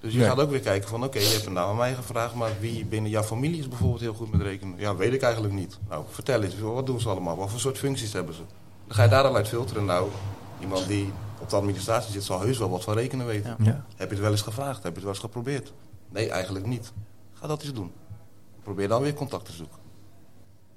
Dus je Nee. gaat ook weer kijken van, oké, je hebt nou aan mij gevraagd, maar wie binnen jouw familie is bijvoorbeeld heel goed met rekenen? Ja, weet ik eigenlijk niet. Nou, vertel eens, wat doen ze allemaal? Wat voor soort functies hebben ze? Dan ga je daar al uit filteren. Nou, iemand die op de administratie zit, zal heus wel wat van rekenen weten. Ja. Ja. Heb je het wel eens gevraagd? Heb je het wel eens geprobeerd? Nee, eigenlijk niet. Ga dat eens doen. Probeer dan weer contact te zoeken.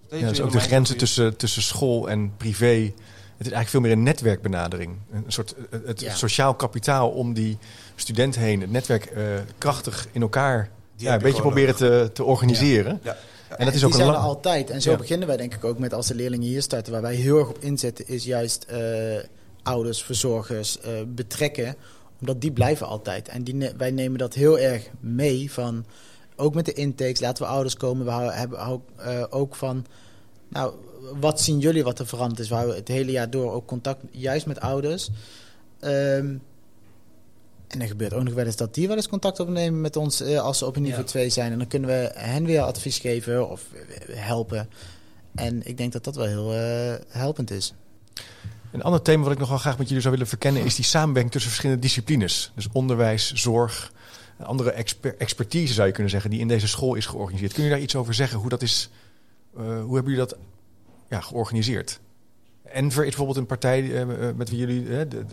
Steeds Ja, dus ook de grenzen tussen, tussen school en privé. Het is eigenlijk veel meer een netwerkbenadering. Een soort eh, het Ja. sociaal kapitaal om die student heen. Het netwerk eh, krachtig in elkaar Die ja, een je beetje proberen te, te organiseren. Ja, ja. En dat is die ook een zijn er lang... altijd. En zo beginnen wij denk ik ook met als de leerlingen hier starten. Waar wij heel erg op inzetten is juist eh, ouders, verzorgers eh, betrekken. Omdat die blijven altijd. En die ne- wij nemen dat heel erg mee van... Ook met de intakes, laten we ouders komen. We hebben ook, eh, ook van... Nou, wat zien jullie wat er veranderd is? We houden het hele jaar door ook contact juist met ouders. Ehm, en er gebeurt ook nog wel eens dat die wel eens contact opnemen met ons eh, als ze op een niveau Ja. 2 zijn. En dan kunnen we hen weer advies geven of eh, helpen. En ik denk dat dat wel heel eh, helpend is. Een ander thema wat ik nog wel graag met jullie zou willen verkennen... is die samenwerking tussen verschillende disciplines. Dus onderwijs, zorg, een andere exper- expertise zou je kunnen zeggen... die in deze school is georganiseerd. Kun je daar iets over zeggen? Hoe, dat is, eh, hoe hebben jullie dat ja, georganiseerd? Enver is bijvoorbeeld een partij eh, eh, met wie jullie... eh, de, de-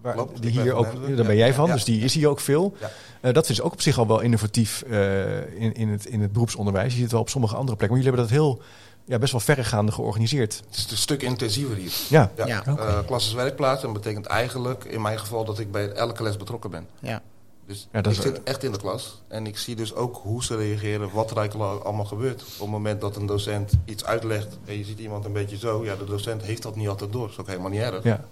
waar, Klopt, die hier ook, daar ben Ja, jij ja, van, ja. dus die is hier ook veel. Ja. Eh, dat is ook op zich al wel innovatief eh, in, in, het, in het beroepsonderwijs. Je ziet het wel op sommige andere plekken. Maar jullie hebben dat heel, ja, best wel verregaande georganiseerd. Het is een stuk intensiever hier. Ja, Ja. Eh, werkplaats en betekent eigenlijk in mijn geval dat ik bij elke les betrokken ben. Ja. Dus Ja, dat ik is- zit echt in de klas en ik zie dus ook hoe ze reageren, wat er eigenlijk allemaal gebeurt. Op het moment dat een docent iets uitlegt en je ziet iemand een beetje zo, ja, de docent heeft dat niet altijd door. Dat is ook helemaal niet erg. Ja.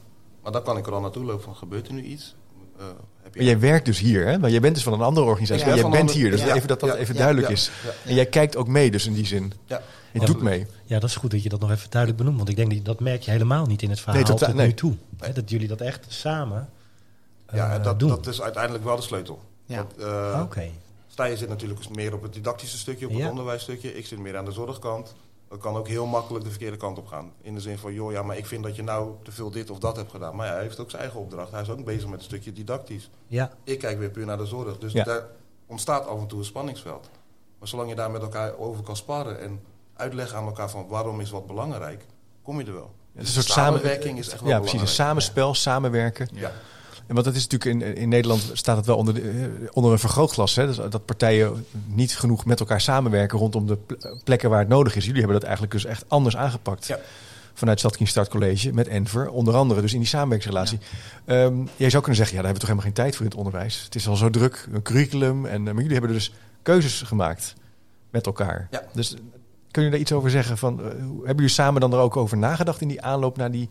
Maar dan kan ik er al naartoe lopen van, gebeurt er nu iets? Eh, heb je Maar jij werkt dus hier, hè? Maar jij bent dus van een andere organisatie. Ja, maar jij bent hier, dus ja, even dat dat ja, even duidelijk ja, is. ja. En jij kijkt ook mee, dus in die zin. Ja. Je doet mee. Ja, dat is goed dat je dat nog even duidelijk benoemt. Want ik denk dat dat merk je helemaal niet in het verhaal Nee, totaal- tot nee. nu toe. Hè, dat jullie dat echt samen Ja, eh, en dat, doen. dat is uiteindelijk wel de sleutel. Ja. Eh, Oké. Stijgen zit natuurlijk meer op het didactische stukje, op het Ja. onderwijsstukje. Ik zit meer aan de zorgkant. Dat kan ook heel makkelijk de verkeerde kant op gaan. In de zin van, joh, ja, maar ik vind dat je nou te veel dit of dat hebt gedaan. Maar ja, hij heeft ook zijn eigen opdracht. Hij is ook bezig met een stukje didactisch. Ja, Ik kijk weer puur naar de zorg. Dus Ja. daar ontstaat af en toe een spanningsveld. Maar zolang je daar met elkaar over kan sparren en uitleggen aan elkaar van waarom is wat belangrijk, kom je er wel. Dus een soort samen- samenwerking is echt wel Ja, precies. Een belangrijk. samenspel, samenwerken. Ja. En want dat is natuurlijk in, in Nederland staat het wel onder, de, eh, onder een vergrootglas. Hè? Dus dat partijen niet genoeg met elkaar samenwerken rondom de ple- plekken waar het nodig is. Jullie hebben dat eigenlijk dus echt anders aangepakt. Ja. Vanuit Stadkin Start College met Enver, onder andere dus in die samenwerkingsrelatie. Ehm, jij zou kunnen zeggen, ja, daar hebben we toch helemaal geen tijd voor in het onderwijs. Het is al zo druk, een curriculum. En, eh, maar jullie hebben dus keuzes gemaakt met elkaar. Ja. Dus eh, kun je daar iets over zeggen? Van, hoe- hebben jullie samen dan er ook over nagedacht in die aanloop naar, die,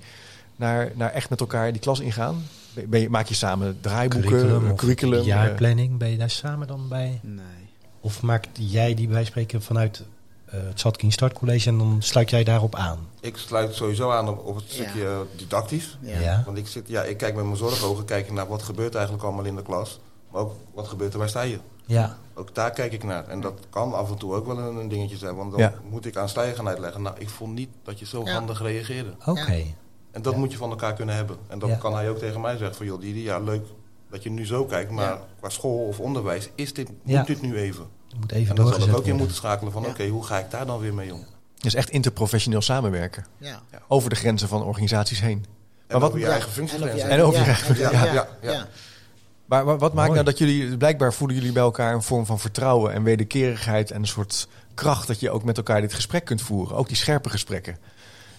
naar, naar echt met elkaar die klas ingaan? Ben- je, maak je samen draaiboeken, curriculum, eh, curriculum? jaarplanning. Ben je daar samen dan bij? Nee. Of maakt jij die bij spreken vanuit eh, het Zatkin Start College en dan sluit jij daarop aan? Ik sluit sowieso aan op, op het stukje didactisch. Ja. Want ik, zit, ja, ik kijk met mijn zorgogen kijk naar wat gebeurt eigenlijk allemaal in de klas. Maar ook wat gebeurt er bij Stijen. Ja, Ook daar kijk ik naar. En dat kan af en toe ook wel een, een dingetje zijn. Want dan Ja. moet ik aan Stijen gaan uitleggen. Nou, ik vond niet dat je zo Ja. handig reageerde. oké. En dat Ja. moet je van elkaar kunnen hebben. En dan Ja. kan hij ook tegen mij zeggen van... joh, Didi, ja, leuk dat je nu zo kijkt. Maar Ja. qua school of onderwijs is dit, Ja. moet dit nu even. Dat moet even En dan zal ik ook in moeten schakelen van... Ja. oké, hoe ga ik daar dan weer mee om? Dus echt interprofessioneel samenwerken. Ja. Over de grenzen van organisaties heen. En wat- over je eigen over En over je eigen- ja, ja, ja, ja, ja. ja. Maar wa- wat maakt Mooi. nou dat jullie, blijkbaar voelen jullie bij elkaar een vorm van vertrouwen en wederkerigheid en een soort kracht dat je ook met elkaar dit gesprek kunt voeren. Ook die scherpe gesprekken.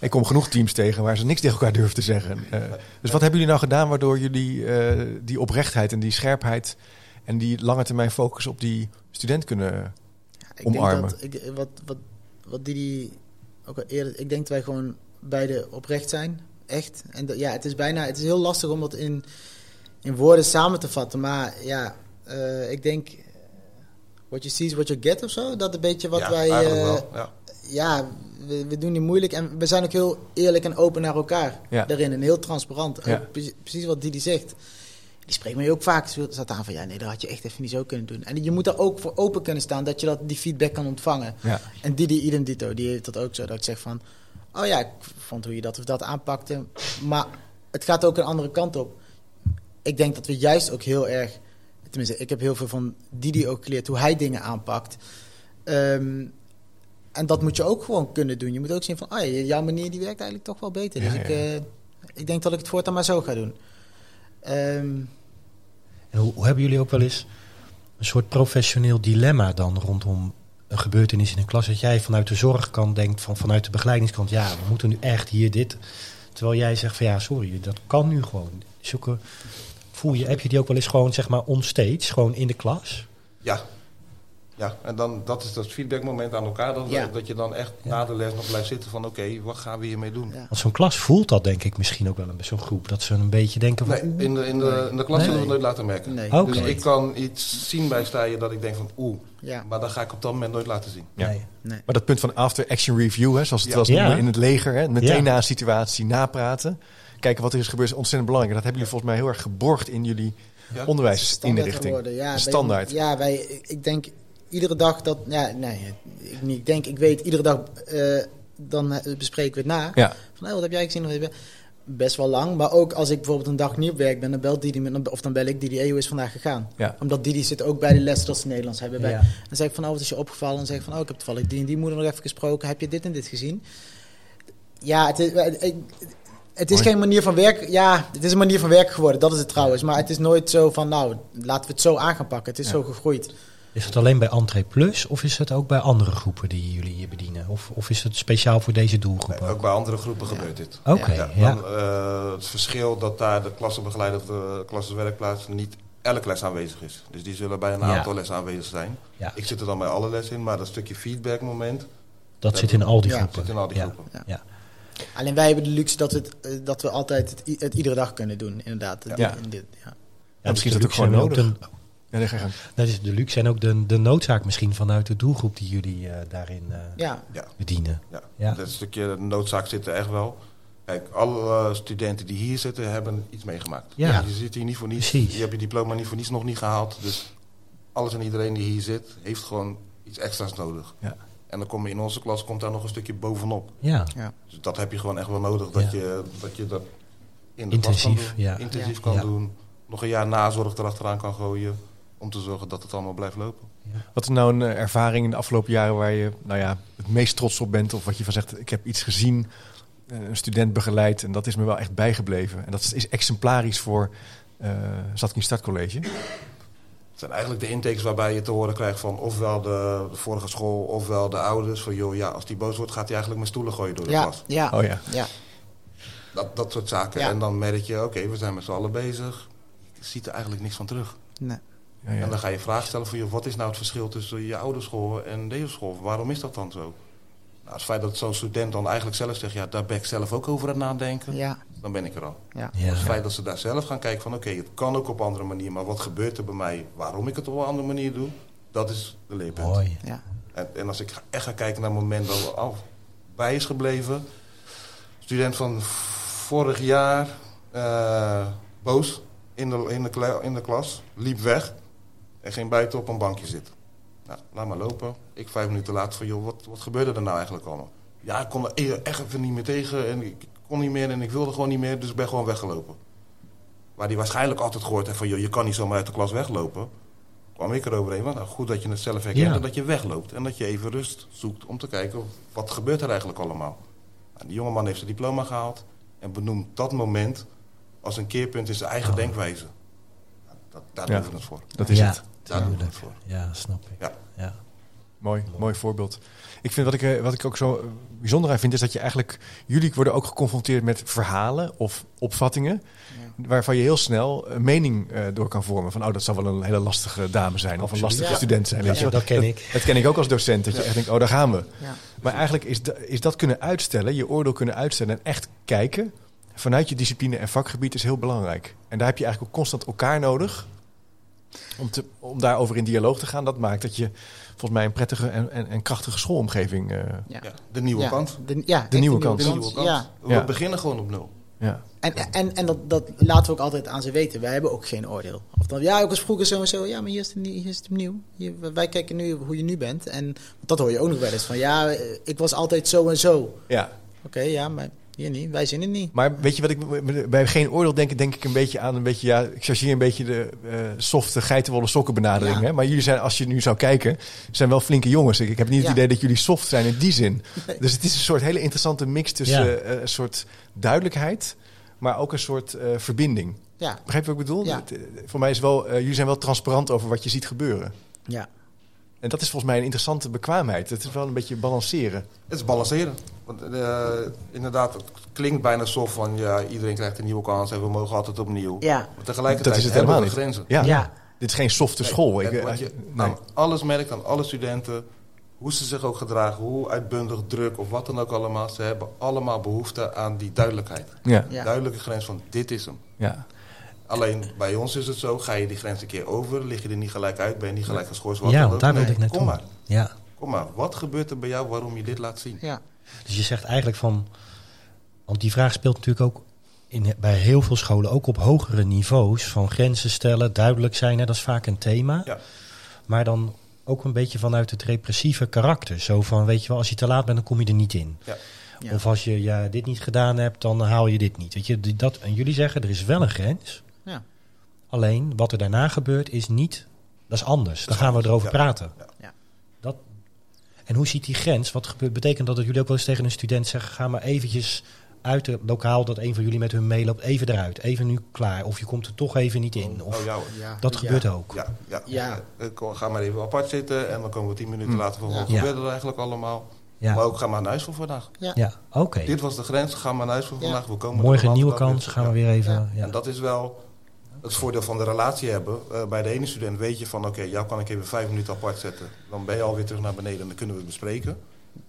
Ik kom genoeg teams tegen waar ze niks tegen elkaar durven te zeggen. Eh, dus wat hebben jullie nou gedaan waardoor jullie eh, die oprechtheid en die scherpheid en die lange termijn focus op die student kunnen... Ik Omarmen. Denk dat, ik, wat, wat, wat Didi ook al eerder... Ik denk dat wij gewoon beide oprecht zijn. Echt. En dat- ja, het is bijna... Het is heel lastig om dat in, in woorden samen te vatten. Maar ja, eh, ik denk... What you see is what you get of zo. Dat een beetje wat Ja, wij... wel, ja. Ja, we, we doen niet moeilijk. En we zijn ook heel eerlijk en open naar elkaar Ja. daarin. En heel transparant. Ja. Ook pre- precies wat Didi zegt. Die spreekt mij ook vaak zat aan van... Ja, nee, dat had je echt even niet zo kunnen doen. En je moet daar ook voor open kunnen staan... dat je dat, die feedback kan ontvangen. Ja. En Didi idem dito, die heeft dat ook zo. Dat ik zeg van... Oh ja, ik vond hoe je dat of dat aanpakte. Maar het gaat ook een andere kant op. Ik denk dat we juist ook heel erg... Tenminste, ik heb heel veel van Didi ook geleerd... hoe hij dingen aanpakt. Ehm, en dat moet je ook gewoon kunnen doen. Je moet ook zien van... Ja, jouw manier die werkt eigenlijk toch wel beter. Dus Ja, ik, eh, ik denk dat ik het voortaan maar zo ga doen. Ehm, En hoe, hoe hebben jullie ook wel eens een soort professioneel dilemma dan rondom een gebeurtenis in een klas? Dat jij vanuit de zorgkant denkt, van, vanuit de begeleidingskant, ja, we moeten nu echt hier dit. Terwijl jij zegt van ja, sorry, dat kan nu gewoon. Zulke, voel je, heb je die ook wel eens gewoon zeg maar onstage, gewoon in de klas? Ja. Ja, en dan, dat is dat feedbackmoment aan elkaar. Dat, Ja. dat je dan echt na de les nog blijft zitten van... oké, wat gaan we hiermee doen? Ja. Want zo'n klas voelt dat denk ik misschien ook wel een zo'n groep. Dat ze een beetje denken van... Nee, in de, in de, in de klas Nee. zullen we het nooit laten merken. Nee. Dus ik kan iets zien bij Stijen dat ik denk van... oeh, ja, maar dat ga ik op dat moment nooit laten zien. Ja. Nee. nee. Maar dat punt van after action review, hè, zoals het Ja. in het leger, hè, meteen Ja. na een situatie napraten. Kijken wat er is gebeurd is ontzettend belangrijk. En dat hebben jullie volgens mij heel erg geborgd in jullie Ja. onderwijsinrichting. geworden. Ja, standaard. ja, wij, ik denk iedere dag dat, ja, nee, ik denk, ik weet iedere dag, eh, dan eh, bespreken we het na. Ja, Van, hey, wat heb jij gezien? Wat heb je- Best wel lang, maar ook als ik bijvoorbeeld een dag niet op werk ben, dan belt Didi, me- of dan bel ik Didi, hey, hoe is vandaag gegaan? ja. Omdat Didi zit ook bij de les dat ze Nederlands hebben. Bij. Ja. Dan zeg ik van, oh, wat is je opgevallen? Dan zeg ik van, oh, ik heb toevallig die en die moeder nog even gesproken. Heb je dit en dit gezien? Ja, het is, eh, ik- het is Mooi. geen manier van werk. Ja, het is een manier van werken geworden, dat is het trouwens. Maar het is nooit zo van, nou, laten we het zo aan gaan pakken. Het is Ja. zo gegroeid. Is het alleen bij Entree Plus of is het ook bij andere groepen die jullie hier bedienen? Of, of is het speciaal voor deze doelgroep Nee, ook? bij andere groepen gebeurt dit. Oké, Ja, eh, het verschil dat daar de klassenbegeleider, de klassenwerkplaats niet elke les aanwezig is. Dus die zullen bij een Ja. aantal lessen aanwezig zijn. Ja. Ik zit er dan bij alle lessen in, maar dat stukje feedbackmoment Dat zit in al die Ja, groepen. zit in al die ja. groepen. Ja. Alleen wij hebben de luxe dat we het, eh, dat we altijd het, iedere dag kunnen doen, inderdaad. Ja. In dit, ja. Ja, misschien is dat ook gewoon nodig. de- Ja, ga dat is de luxe en ook de, de noodzaak misschien vanuit de doelgroep die jullie eh, daarin eh, ja, Ja. bedienen. Ja. Ja. Dat stukje noodzaak zit er echt wel. Kijk, alle eh, studenten die hier zitten hebben iets meegemaakt. Ja. Je zit hier niet voor niets. Precies. Je hebt je diploma niet voor niets nog niet gehaald. Dus alles en iedereen die hier zit, heeft gewoon iets extra's nodig. Ja. En dan kom je in onze klas komt daar nog een stukje bovenop. Ja. ja. Dus dat heb je gewoon echt wel nodig. Dat, Ja. je, dat je dat in de klas kan Intensief, doen. ja. Intensief kan Ja. doen. Nog een jaar nazorg erachteraan kan gooien. Om te zorgen dat het allemaal blijft lopen. Wat is nou een eh, ervaring in de afgelopen jaren waar je nou ja, het meest trots op bent? Of wat je van zegt, ik heb iets gezien, eh, een student begeleid en dat is me wel echt bijgebleven. En dat is, is exemplarisch voor eh zat ik in startcollege. Het zijn eigenlijk de intakes waarbij je te horen krijgt van ofwel de, de vorige school ofwel de ouders. Van joh, ja, als die boos wordt gaat hij eigenlijk mijn stoelen gooien door de Ja, klas. ja, Oh ja. ja. Dat, dat soort zaken. Ja. En dan merk je, oké, we zijn met z'n allen bezig. Je ziet er eigenlijk niks van terug. Nee. Ja, ja. En dan ga je vragen stellen van, joh, wat is nou het verschil tussen je oude school en deze school? Waarom is dat dan zo? Nou, het feit dat zo'n student dan eigenlijk zelf zegt, ja, daar ben ik zelf ook over aan het nadenken. Ja, Dan ben ik er al. ja. Ja. Het feit dat ze daar zelf gaan kijken van, oké, het kan ook op een andere manier. Maar wat gebeurt er bij mij? Waarom ik het op een andere manier doe? Dat is de leerpunt. Mooi. ja. En, en als ik echt ga kijken naar het moment dat er al bij is gebleven. Student van vorig jaar, eh, boos in de, in, de, in de klas, liep weg en ging buiten op een bankje zitten. Nou, laat maar lopen. Ik vijf minuten later van, joh, wat, wat gebeurde er nou eigenlijk allemaal? Ja, ik kon er e- echt even niet meer tegen en ik kon niet meer en ik wilde gewoon niet meer, dus ik ben gewoon weggelopen. Waar die waarschijnlijk altijd gehoord heeft van, joh, je kan niet zomaar uit de klas weglopen kwam ik eroverheen. Want nou, goed dat je het zelf herkent Ja. en dat je wegloopt. En dat je even rust zoekt om te kijken wat gebeurt er eigenlijk allemaal. Nou, die jongeman heeft zijn diploma gehaald en benoemt dat moment als een keerpunt in zijn eigen Oh. denkwijze. Nou, dat, daar Ja. doen we het voor. Dat is ja, het. Daar doen we het voor. Ja, snap ik. Ja. Ja. Mooi, mooi voorbeeld. Ik vind wat ik, eh, wat ik ook zo eh, bijzonder aan vind, is dat je eigenlijk, jullie worden ook geconfronteerd met verhalen of opvattingen, waarvan je heel snel een mening eh, door kan vormen. Van, oh, dat zou wel een hele lastige dame zijn, of een lastige Ja. student zijn. Weet Ja, je dat ken ik. Dat ken ik ook als docent, dat je echt denkt, oh, daar gaan we. ja. Maar eigenlijk is, da- is dat kunnen uitstellen, je oordeel kunnen uitstellen en echt kijken vanuit je discipline en vakgebied is heel belangrijk. En daar heb je eigenlijk ook constant elkaar nodig om, te, om daarover in dialoog te gaan. Dat maakt dat je volgens mij een prettige en, en, en krachtige schoolomgeving. eh, Ja. Ja, de nieuwe Ja, kant. De, ja, nieuwe de kant. De kans. nieuwe kant. Ja. We Ja. beginnen gewoon op nul. ja. En, en, en dat, dat laten we ook altijd aan ze weten. Wij hebben ook geen oordeel. Of dan, ja, ik was vroeger zo en zo. Ja, maar hier is het, hier is het opnieuw. Hier, wij kijken nu hoe je nu bent. En dat hoor je ook nog wel eens. Van ja, eh, ik was altijd zo en zo. ja. Oké, ja, maar hier niet. Wij zien het niet. Maar weet je wat ik bij geen oordeel denk, denk ik een beetje aan een beetje, ja, ik chargeer een beetje de eh softe geitenwolle sokken benadering. Ja. Hè? Maar jullie zijn, als je nu zou kijken, zijn wel flinke jongens. Ik, ik heb niet het Ja. idee dat jullie soft zijn in die zin. Nee. Dus het is een soort hele interessante mix tussen Ja. eh, een soort duidelijkheid, maar ook een soort eh, verbinding. Ja, Begrijp je wat ik bedoel? Het, voor mij is wel, eh, jullie zijn wel transparant over wat je ziet gebeuren. ja. En dat is volgens mij een interessante bekwaamheid. Het is wel een beetje balanceren. Het is balanceren. Want eh, inderdaad, het klinkt bijna zo van, ja, iedereen krijgt een nieuwe kans en we mogen altijd opnieuw. Ja. Maar tegelijkertijd Dat is het hebben we helemaal grenzen. Ja, Ja. dit is geen softe Nee, school. Ik, eh, wat je nee. aan alles merkt, aan alle studenten, hoe ze zich ook gedragen, hoe uitbundig, druk of wat dan ook allemaal. Ze hebben allemaal behoefte aan die duidelijkheid. Ja, Ja. Duidelijke grens van dit is hem. ja. Alleen bij ons is het zo, ga je die grens een keer over, lig je er niet gelijk uit, ben je niet gelijk geschorst. wat Ja, dan want daar wilde Nee, ik naartoe. Kom maar, Ja. kom maar. Wat gebeurt er bij jou waarom je dit laat zien? Ja. Dus je zegt eigenlijk van. Want die vraag speelt natuurlijk ook in, bij heel veel scholen, ook op hogere niveaus. Van grenzen stellen, duidelijk zijn, hè, dat is vaak een thema. Ja. Maar dan ook een beetje vanuit het repressieve karakter. Zo van, weet je wel, als je te laat bent, dan kom je er niet in. Ja. Ja. Of als je ja, dit niet gedaan hebt, dan haal je dit niet. Weet je, dat, en jullie zeggen, er is wel een grens. Ja. Alleen, wat er daarna gebeurt, is niet... Dat is anders. Is gaan we erover ja. praten. Ja. Ja. Dat, en hoe ziet die grens? Wat gebeurt, betekent dat dat jullie ook wel eens tegen een student zeggen... ga maar eventjes uit het lokaal dat een van jullie met hun meeloopt. Even eruit, even nu klaar. Of je komt er toch even niet in. Of, Oh ja. Ja. Dat Ja. gebeurt ook. Ja, ja. Ja. Eh, Ga maar even apart zitten en dan komen we tien minuten later van wat Ja. Ja. gebeurde er eigenlijk allemaal. Maar Ja, ook ga maar naar huis voor vandaag. ja oké. Dit was de grens, ga maar naar huis voor Ja. vandaag. We komen Morgen een nieuwe kans, gaan we Ja. weer even... Ja. Ja. En dat is wel het voordeel van de relatie hebben. Eh, bij de ene student weet je van, oké, jou kan ik even vijf minuten apart zetten. Dan ben je alweer terug naar beneden en dan kunnen we het bespreken.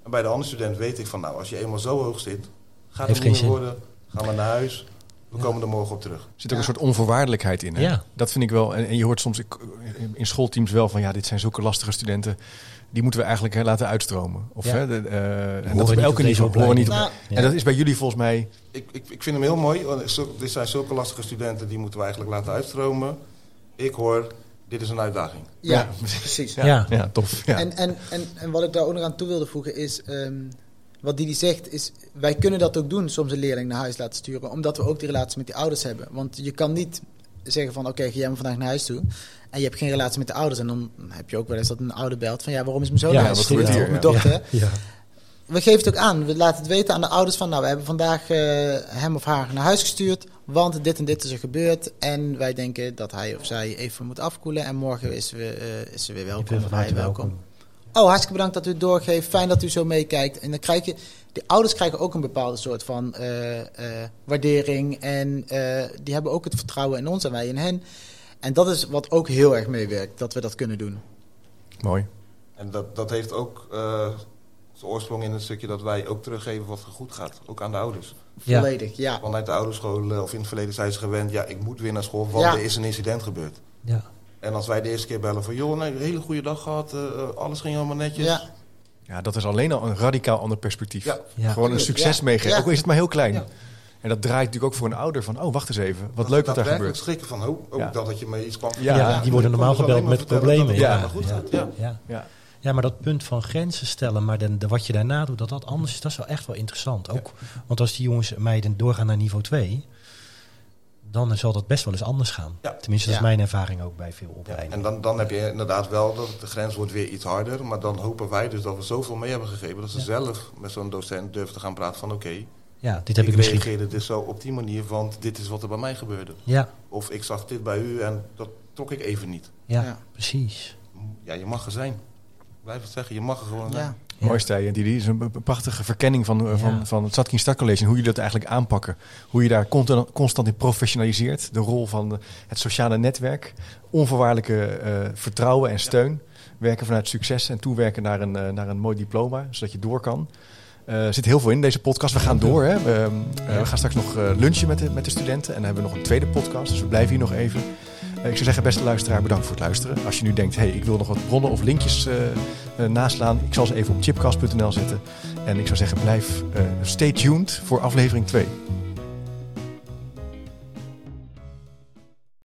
En bij de andere student weet ik van, nou, als je eenmaal zo hoog zit, gaat het niet geen meer worden. Gaan we naar huis. We komen er morgen op terug. Er zit ook Ja. een soort onvoorwaardelijkheid in. Hè? Ja. Dat vind ik wel. En, en je hoort soms ik- in schoolteams wel van ja, dit zijn zulke lastige studenten. Die moeten we eigenlijk hè, laten uitstromen. Of, Ja. hè, de, eh, en dat is bij op elke niveau. Horen niet. Nou, En dat is bij jullie volgens mij. Ik, ik, ik vind hem heel mooi. Dit zijn zulke lastige studenten, die moeten we eigenlijk laten uitstromen. Ik hoor, dit is een uitdaging. Ja, precies. Ja, Ja. ja. tof. Ja. En, en, en, en wat ik daar ook nog aan toe wilde voegen is... ehm, wat Didi zegt is... Wij kunnen dat ook doen, soms een leerling naar huis laten sturen. Omdat we ook die relatie met die ouders hebben. Want je kan niet zeggen van... Oké, ga jij maar vandaag naar huis toe. En je hebt geen relatie met de ouders. En dan heb je ook wel eens dat een ouder belt van... Ja, waarom is mijn zoon Ja, naar huis wat gestuurd? gebeurt Of hier? mijn dochter. Ja. We geven het ook aan. We laten het weten aan de ouders van... Nou, we hebben vandaag eh, hem of haar naar huis gestuurd. Want dit en dit is er gebeurd. En wij denken dat hij of zij even moet afkoelen. En morgen is, we, eh, is ze weer welkom. of van hij harte welkom. welkom. Oh, hartstikke bedankt dat u het doorgeeft. Fijn dat u zo meekijkt. En dan krijg je... De ouders krijgen ook een bepaalde soort van eh, eh, waardering. En eh, die hebben ook het vertrouwen in ons en wij in hen. En dat is wat ook heel erg meewerkt, dat we dat kunnen doen. Mooi. En dat, dat heeft ook eh, zijn oorsprong in het stukje dat wij ook teruggeven wat er goed gaat. Ook aan de ouders. Ja. Volledig, ja. Vanuit de ouderschool eh, of in het verleden zijn ze gewend, ja, ik moet weer naar school, want Ja. er is een incident gebeurd. Ja. En als wij de eerste keer bellen van, joh, nee, een hele goede dag gehad, eh, eh, alles ging helemaal netjes. Ja, Ja, dat is alleen al een radicaal ander perspectief. Ja. Ja. Gewoon een succes Ja. meegeven. Ja. Ook al is het maar heel klein. Ja. En dat draait natuurlijk ook voor een ouder van, oh, wacht eens even. Wat Dat leuk wat daar gebeurt. schrikken van, oh, oh Ja. dat dat je me iets kwam. Ja, Ja, die worden normaal gebeld met problemen. Dat Ja. Ja. Ja. Ja. Ja, maar dat punt van grenzen stellen, maar de, de- wat je daarna doet, dat dat anders is, dat is wel echt wel interessant. Ook, Want als die jongens en meiden doorgaan naar niveau 2, dan zal dat best wel eens anders gaan. Ja. Tenminste, dat Ja. is mijn ervaring ook bij veel Ja, opleidingen. en dan, dan heb je inderdaad wel dat de grens wordt weer iets harder. Maar dan hopen wij dus dat we zoveel mee hebben gegeven... dat ze Ja. zelf met zo'n docent durven te gaan praten van... oké, ja, dit heb ik, ik misschien. reageerde dus zo op die manier... want dit is wat er bij mij gebeurde. Ja, Of ik zag dit bij u en dat trok ik even niet. ja, Ja. precies. Ja, je mag er zijn. Blijf het zeggen, je mag er gewoon zijn. ja. Mooi Stijn, die is een prachtige verkenning van, eh, van, van het Zatkin Startcollege. En hoe je dat eigenlijk aanpakken. Hoe je daar constant, constant in professionaliseert. De rol van het sociale netwerk. Onvoorwaardelijke eh, vertrouwen en steun. Werken vanuit succes en toewerken naar een, eh, naar een mooi diploma. Zodat je door kan. Er zit heel veel in deze podcast. We gaan door. Hè. We, eh, Ja. we gaan straks nog lunchen met de, met de studenten. En dan hebben we nog een tweede podcast. Dus we blijven hier nog even. Eh, ik zou zeggen, beste luisteraar, bedankt voor het luisteren. Als je nu denkt, hey, ik wil nog wat bronnen of linkjes eh, eh, naslaan. Ik zal ze even op chipcast.nl zetten. En ik zou zeggen, blijf stay tuned voor aflevering 2.